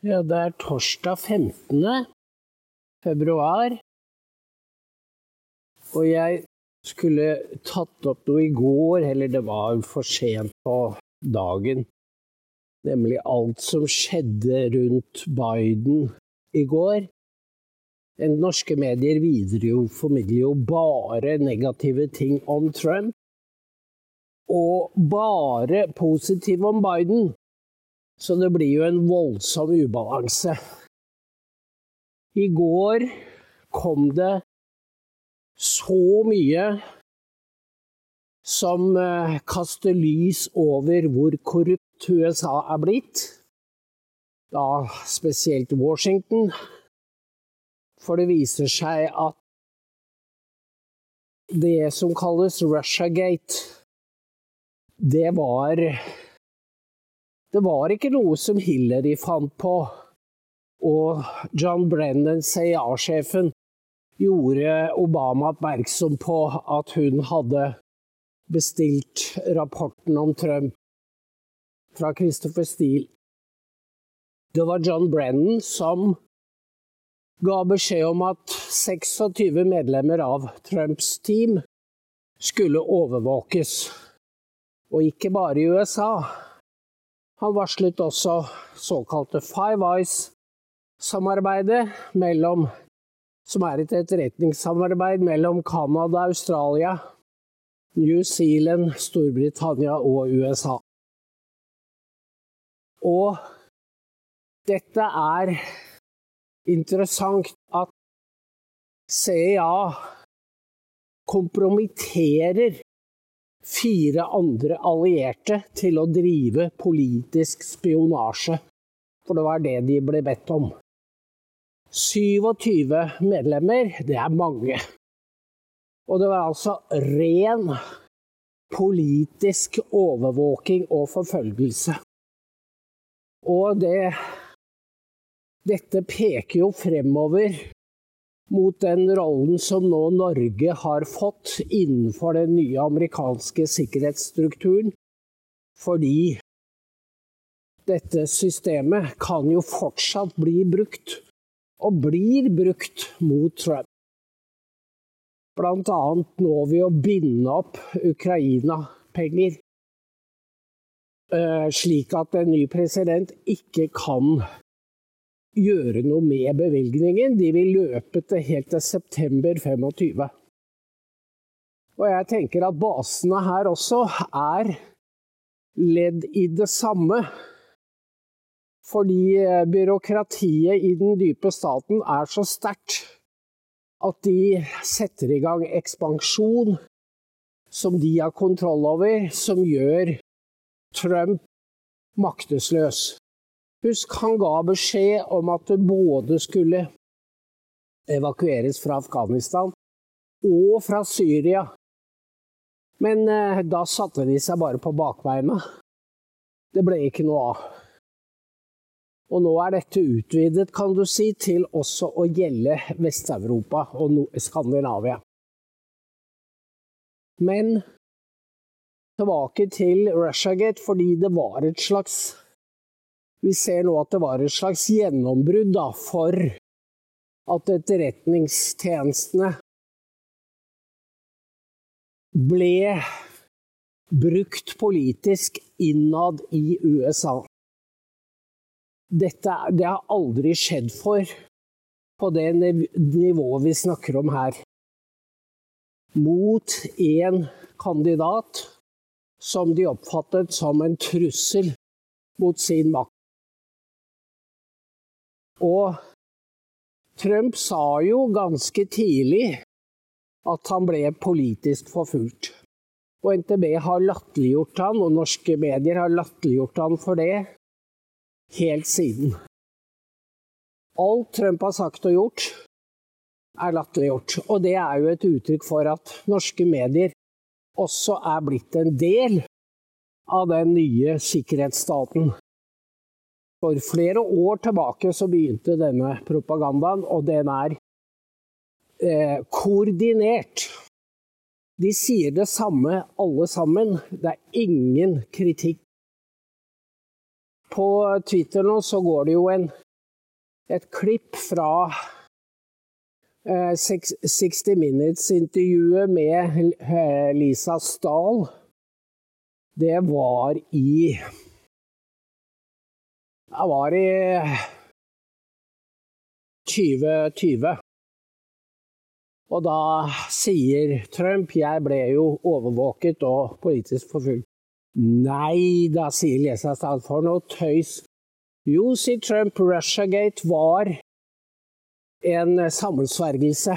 Ja, det er torsdag 15. februar. Og jeg skulle tatt opp noe i går, eller det var for sent på dagen. Nemlig alt som skjedde rundt Biden i går. Norske medier jo formidler jo bare negative ting om Trump. Og bare positive om Biden. Så det blir jo en voldsom ubalanse. I går kom det så mye som eh, kaster lys over hvor korrupt USA er blitt. Da spesielt Washington. For det viser seg at det som kalles Russiagate, det var det var ikke noe som Hillary fant på. Og John Brennan, CIA-sjefen, gjorde Obama oppmerksom på at hun hadde bestilt rapporten om Trump fra Christopher Steele. Det var John Brennan som ga beskjed om at 26 medlemmer av Trumps team skulle overvåkes. Og ikke bare i USA. Han varslet også såkalte Five Eyes-samarbeidet, som er et etterretningssamarbeid mellom Canada, Australia, New Zealand, Storbritannia og USA. Og dette er interessant at CIA kompromitterer fire andre allierte til å drive politisk spionasje. For det var det de ble bedt om. 27 medlemmer, det er mange. Og det var altså ren politisk overvåking og forfølgelse. Og det Dette peker jo fremover mot den rollen som nå Norge har fått innenfor den nye amerikanske sikkerhetsstrukturen. Fordi dette systemet kan jo fortsatt bli brukt, og blir brukt mot Trump. Annet nå ved å binde opp Ukraina-penger, eh, slik at en ny president ikke kan gjøre noe med bevilgningen. De vil løpe til helt til september 25. Og jeg tenker at basene her også er ledd i det samme. Fordi eh, byråkratiet i den dype staten er så sterkt at de setter i gang ekspansjon som de har kontroll over, som gjør Trump maktesløs. Husk, han ga beskjed om at det både skulle evakueres fra Afghanistan og fra Syria. Men eh, da satte de seg bare på bakbeina. Det ble ikke noe av. Og nå er dette utvidet, kan du si, til også å gjelde Vest-Europa og Skandinavia. Men tilbake til Russiagate, fordi det var et slags vi ser nå at det var et slags gjennombrudd da, for at etterretningstjenestene ble brukt politisk innad i USA. Dette det har aldri skjedd for på det nivået vi snakker om her. Mot én kandidat som de oppfattet som en trussel mot sin makt. Og Trump sa jo ganske tidlig at han ble politisk forfulgt. Og NTB har latterliggjort han, og norske medier har latterliggjort han for det helt siden. Alt Trump har sagt og gjort, er latterliggjort. Og det er jo et uttrykk for at norske medier også er blitt en del av den nye sikkerhetsstaten. For flere år tilbake så begynte denne propagandaen, og den er eh, koordinert. De sier det samme alle sammen. Det er ingen kritikk. På Twitter nå så går det jo en et klipp fra 60 Minutes-intervjuet med Lisa Stahl. Det var i Det var i 2020. Og da sier Trump jeg ble jo overvåket og politisk forfulgt. Nei da, sier Lisa Stahl, for noe tøys. Jo, sier Trump, Russiagate var en sammensvergelse.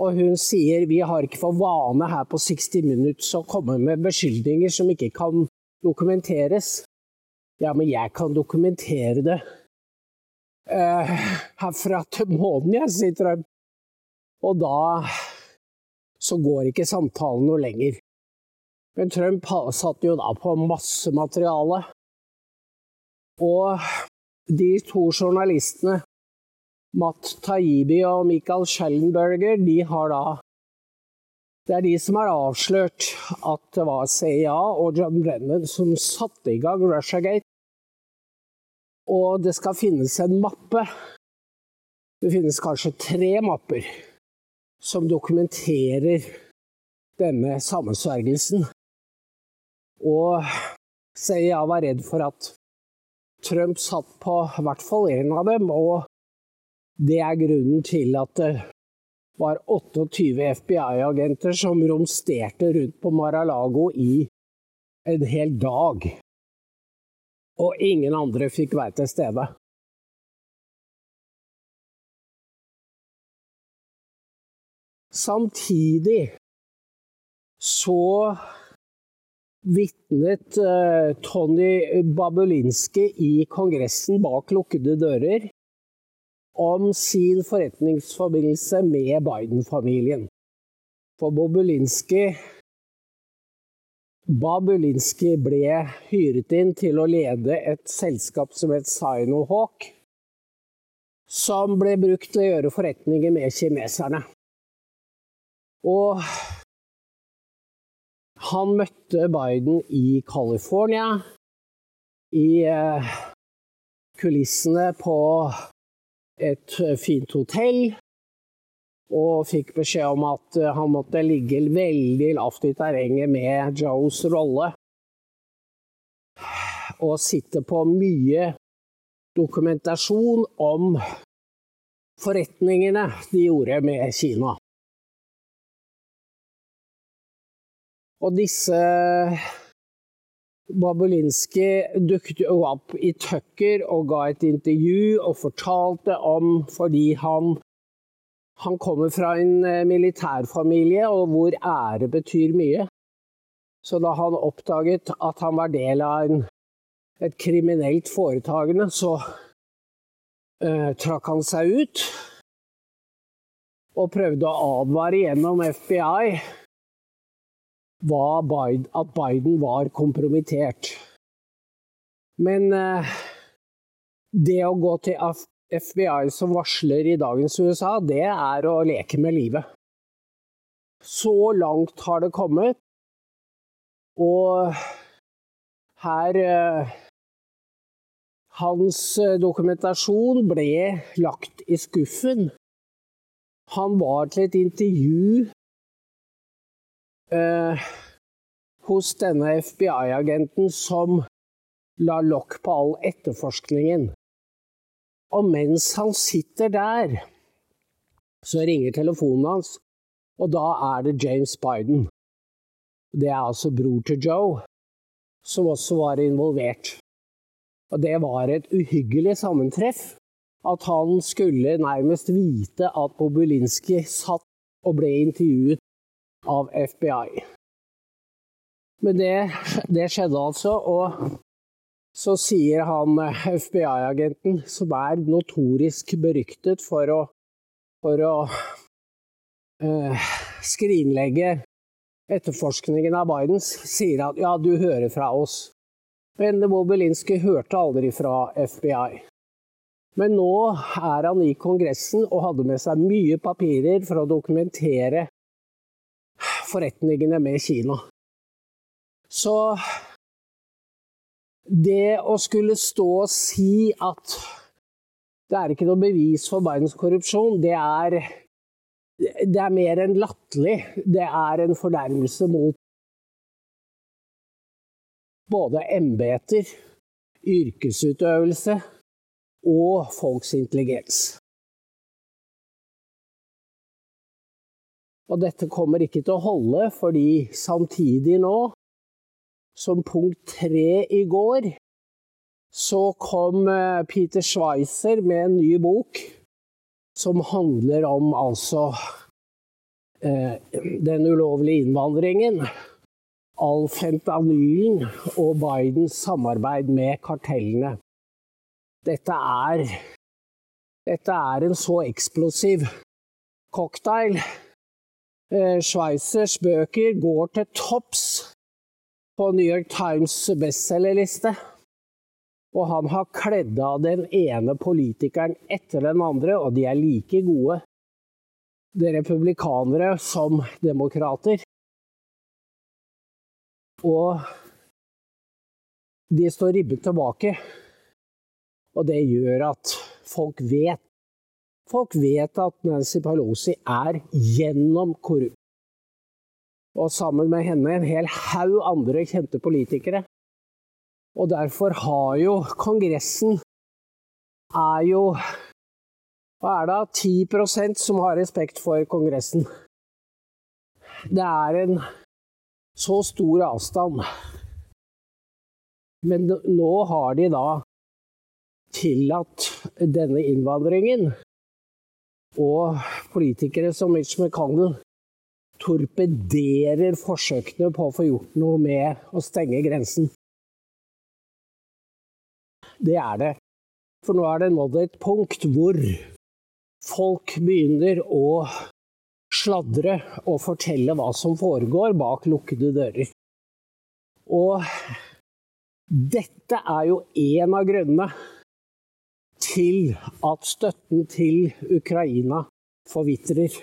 Og hun sier vi har ikke for vane her på 60 Minutes å komme med beskyldninger som ikke kan dokumenteres. Ja, men jeg kan dokumentere det. Uh, herfra til månen, jeg, sier Trump. Og da så går ikke samtalen noe lenger. Men Trump satt jo da på masse materiale. Og de to journalistene Matt Taibbi og Michael Schellenberger, de har da Det er de som har avslørt at det var CIA og John Brennan som satte i gang Russiagate. Og det skal finnes en mappe. Det finnes kanskje tre mapper som dokumenterer denne sammensvergelsen. Og CIA var redd for at Trump satt på i hvert fall en av dem, og det er grunnen til at det var 28 FBI-agenter som romsterte rundt på Mar-a-Lago i en hel dag. Og ingen andre fikk være til stede. Samtidig så vitnet uh, Tony Babulinski i Kongressen bak lukkede dører om sin forretningsforbindelse med Biden-familien. For Bobulinski Babulinski ble hyret inn til å lede et selskap som het Sinohawk, som ble brukt til å gjøre forretninger med kineserne. Og han møtte Biden i California, i eh, kulissene på et fint hotell. Og fikk beskjed om at eh, han måtte ligge veldig lavt i terrenget med Joes rolle. Og sitte på mye dokumentasjon om forretningene de gjorde med Kina. Og disse Babulinski dukket jo opp i Tucker og ga et intervju og fortalte om fordi han, han kommer fra en eh, militærfamilie og hvor ære betyr mye. Så da han oppdaget at han var del av en, et kriminelt foretagende, så uh, trakk han seg ut og prøvde å advare gjennom FBI at Biden var kompromittert. Men eh, det å gå til FBI som varsler i dagens USA, det er å leke med livet. Så langt har det kommet. Og her eh, Hans eh, dokumentasjon ble lagt i skuffen. Han var til et intervju eh, hos denne FBI-agenten som la lokk på all etterforskningen. Og mens han sitter der, så ringer telefonen hans, og da er det James Biden. Det er altså bror til Joe, som også var involvert. Og det var et uhyggelig sammentreff. At han skulle nærmest vite at Bobulinski satt og ble intervjuet av FBI. Men det, det skjedde altså, og så sier han FBI-agenten, som er notorisk beryktet for å, for å uh, skrinlegge etterforskningen av Bidens, sier at ja, du hører fra oss. Men Wobelinski hørte aldri fra FBI. Men nå er han i Kongressen og hadde med seg mye papirer for å dokumentere forretningene med Kina. Så det å skulle stå og si at Det er ikke noe bevis for Bidens korrupsjon. Det er, det er mer enn latterlig. Det er en fornærmelse mot både embeter, yrkesutøvelse og folks intelligens. Og dette kommer ikke til å holde, fordi samtidig nå, som punkt tre i går, så kom eh, Peter Schweizer med en ny bok som handler om altså eh, den ulovlige innvandringen Alfentanylen og Bidens samarbeid med kartellene. Dette er, dette er en så eksplosiv cocktail. Eh, Schweizers bøker går til topps på New York Times bestselgerliste. Og han har kledd av den ene politikeren etter den andre, og de er like gode, er republikanere som demokrater. Og de står ribbet tilbake. Og det gjør at folk vet Folk vet at Nancy Pelosi er gjennom korrupt. Og sammen med henne en hel haug andre kjente politikere. Og derfor har jo Kongressen er jo Hva er det? 10% som har respekt for Kongressen. Det er en så stor avstand. Men nå har de da tillatt denne innvandringen. Og politikere som Mitch McConnell torpederer forsøkene på å få gjort noe med å stenge grensen. Det er det. For nå er det nådd et punkt hvor folk begynner å sladre og fortelle hva som foregår bak lukkede dører. Og dette er jo en av grunnene til at støtten til Ukraina forvitrer.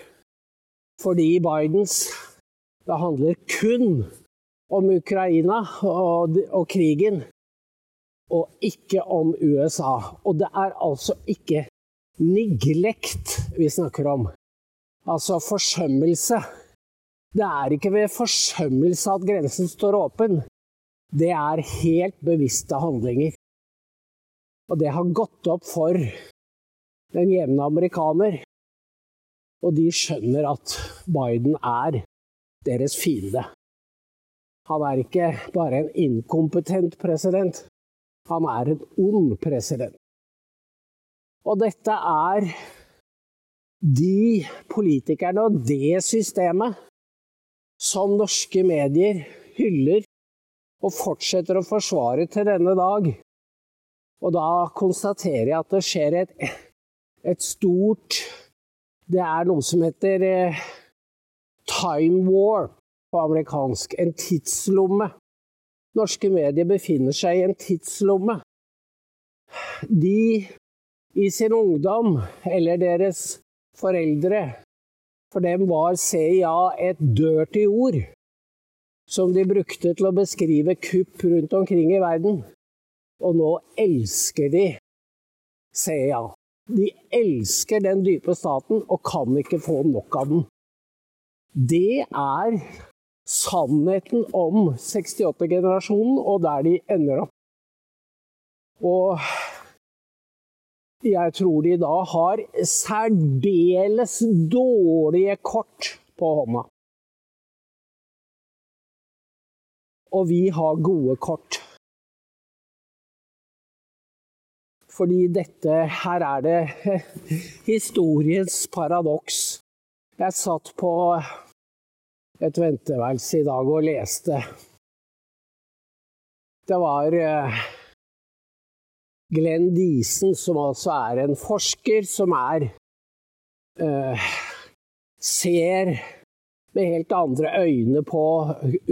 Fordi Bidens Det handler kun om Ukraina og, og krigen, og ikke om USA. Og det er altså ikke neglekt vi snakker om. Altså forsømmelse. Det er ikke ved forsømmelse at grensen står åpen. Det er helt bevisste handlinger. Og det har gått opp for den jevne amerikaner. Og de skjønner at Biden er deres fiende. Han er ikke bare en inkompetent president, han er en ond president. Og dette er de politikerne og det systemet som norske medier hyller og fortsetter å forsvare til denne dag. Og da konstaterer jeg at det skjer et, et stort Det er noe som heter eh, time war på amerikansk. En tidslomme. Norske medier befinner seg i en tidslomme. De i sin ungdom, eller deres foreldre. For dem var CIA et dirty ord som de brukte til å beskrive kupp rundt omkring i verden. Og nå elsker de CIA. De elsker den dype staten og kan ikke få nok av den. Det er sannheten om 68-generasjonen og der de ender opp. Og jeg tror de da har særdeles dårlige kort på hånda. Og vi har gode kort. Fordi dette Her er det historiens paradoks. Jeg satt på et venteværelse i dag og leste. Det var eh, Glenn Diesen, som altså er en forsker som er uh, Ser med helt andre øyne på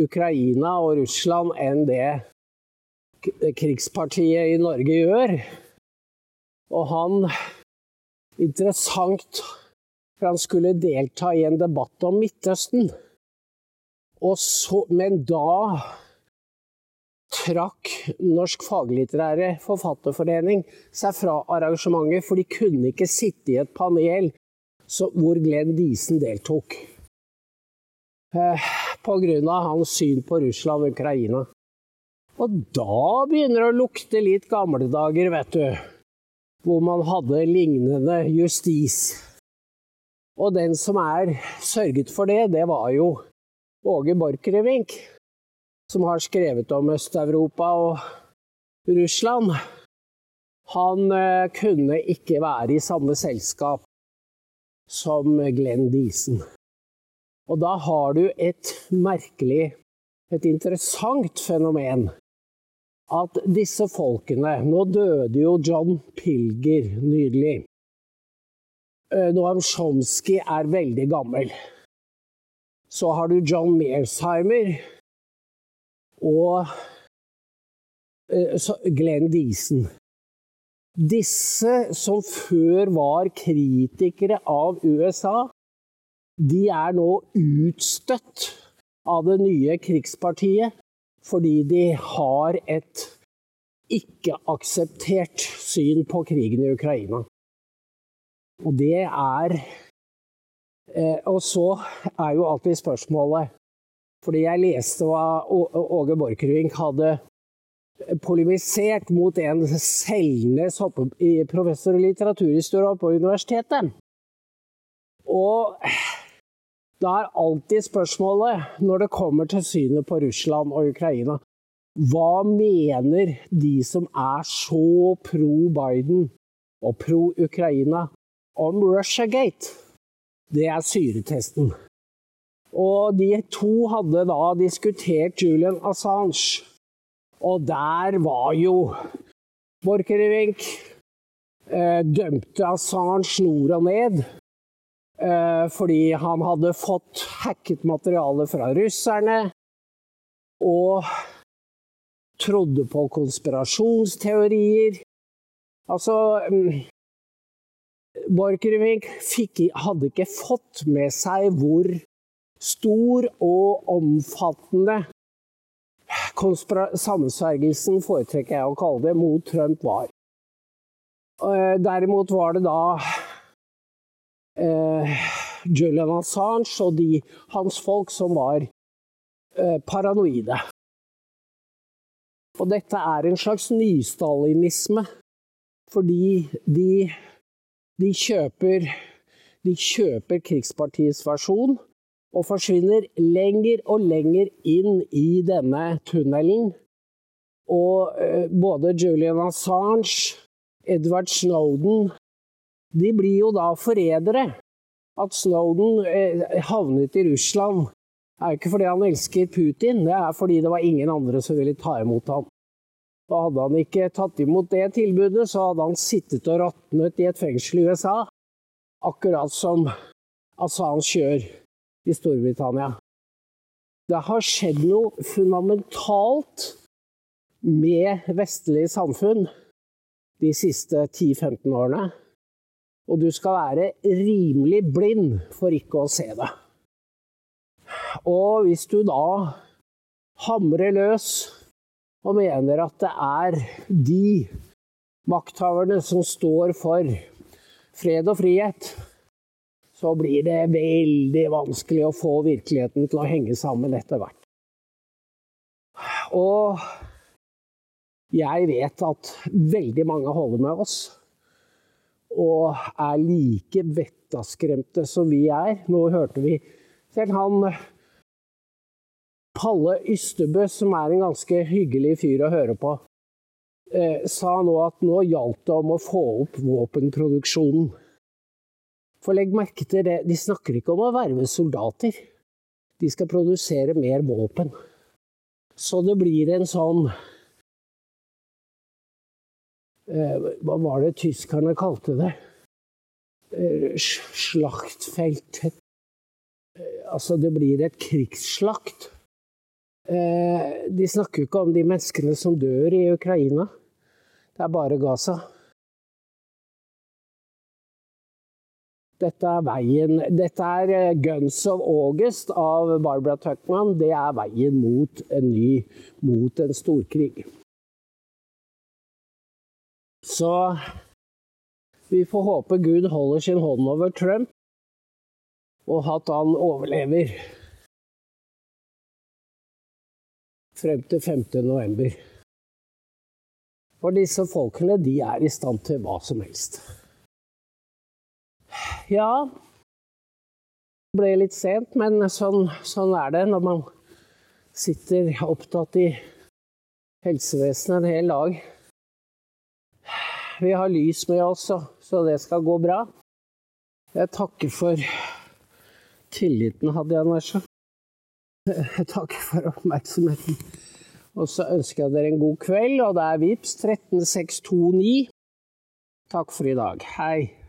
Ukraina og Russland enn det krigspartiet i Norge gjør. Og han Interessant, for han skulle delta i en debatt om Midtøsten. Så, men da trakk Norsk faglitterære forfatterforening seg fra arrangementet, for de kunne ikke sitte i et panel hvor Glenn Diesen deltok. Eh, Pga. hans syn på Russland og Ukraina. Og da begynner det å lukte litt gamle dager, vet du. Hvor man hadde lignende justis. Og den som er sørget for det, det var jo Åge Borchgrevink som har skrevet om Øst-Europa og Russland, han eh, kunne ikke være i samme selskap som Glenn Diesen. Og da har du et merkelig, et interessant fenomen. At disse folkene Nå døde jo John Pilger nydelig. Eh, Noam Chomsky er veldig gammel. Så har du John Mearsheimer, og eh, Glenn Diesen. Disse som før var kritikere av USA, de er nå utstøtt av det nye krigspartiet fordi de har et ikke-akseptert syn på krigen i Ukraina. Og det er eh, Og så er jo alltid spørsmålet fordi jeg leste hva Åge Borchgrevink hadde polemisert mot en Selnes professor i litteraturhistorie på universitetet. Og da er alltid spørsmålet, når det kommer til synet på Russland og Ukraina, hva mener de som er så pro Biden og pro Ukraina om Russiagate? Det er syretesten. Og de to hadde da diskutert Julian Assange. Og der var jo Borchgrevink eh, dømte Assange nord og ned. Eh, fordi han hadde fått hacket materiale fra russerne. Og trodde på konspirasjonsteorier. Altså mm, Borchgrevink hadde ikke fått med seg hvor Stor og omfattende sammensvergelsen, foretrekker jeg å kalle det, mot Trump var. Eh, derimot var det da eh, Julian Assange og de, hans folk som var eh, paranoide. Og dette er en slags nystalinisme, fordi de, de, kjøper, de kjøper krigspartiets versjon og forsvinner lenger og lenger inn i denne tunnelen. Og eh, både Julian Assange, Edward Snowden De blir jo da forrædere. At Snowden eh, havnet i Russland, er ikke fordi han elsker Putin, det er fordi det var ingen andre som ville ta imot ham. Og hadde han ikke tatt imot det tilbudet, så hadde han sittet og råtnet i et fengsel i USA. Akkurat som Assange gjør i Storbritannia. Det har skjedd noe fundamentalt med vestlige samfunn de siste 10-15 årene. Og du skal være rimelig blind for ikke å se det. Og hvis du da hamrer løs og mener at det er de makthaverne som står for fred og frihet, så blir det veldig vanskelig å få virkeligheten til å henge sammen etter hvert. Og jeg vet at veldig mange holder med oss og er like vettaskremte som vi er. Nå hørte vi selv han Palle Ystebø, som er en ganske hyggelig fyr å høre på, eh, sa nå at nå gjaldt det om å få opp våpenproduksjonen. For legg merke til det, de snakker ikke om å verve soldater. De skal produsere mer våpen. Så det blir en sånn Hva var det tyskerne kalte det? Slaktfeltet. slaktfelt. Eh, altså, det blir et krigsslakt. Eh, de snakker jo ikke om de menneskene som dør i Ukraina. Det er bare Gaza. Dette er veien Dette er eh, 'Guns of August' av Barbara Tuckman. Det er veien mot en ny Mot en storkrig. Så vi får håpe Gud holder sin hånd over Trump, og at han overlever frem til 5. november. For disse folkene, de er i stand til hva som helst. Ja Det ble litt sent, men sånn, sånn er det når man sitter opptatt i helsevesenet en hel dag. Vi har lys med oss, så det skal gå bra. Jeg takker for tilliten, hadde jeg nær sagt. Jeg takker for oppmerksomheten. Og så ønsker jeg dere en god kveld, og det er VIPS 13629. Takk for i dag. Hei.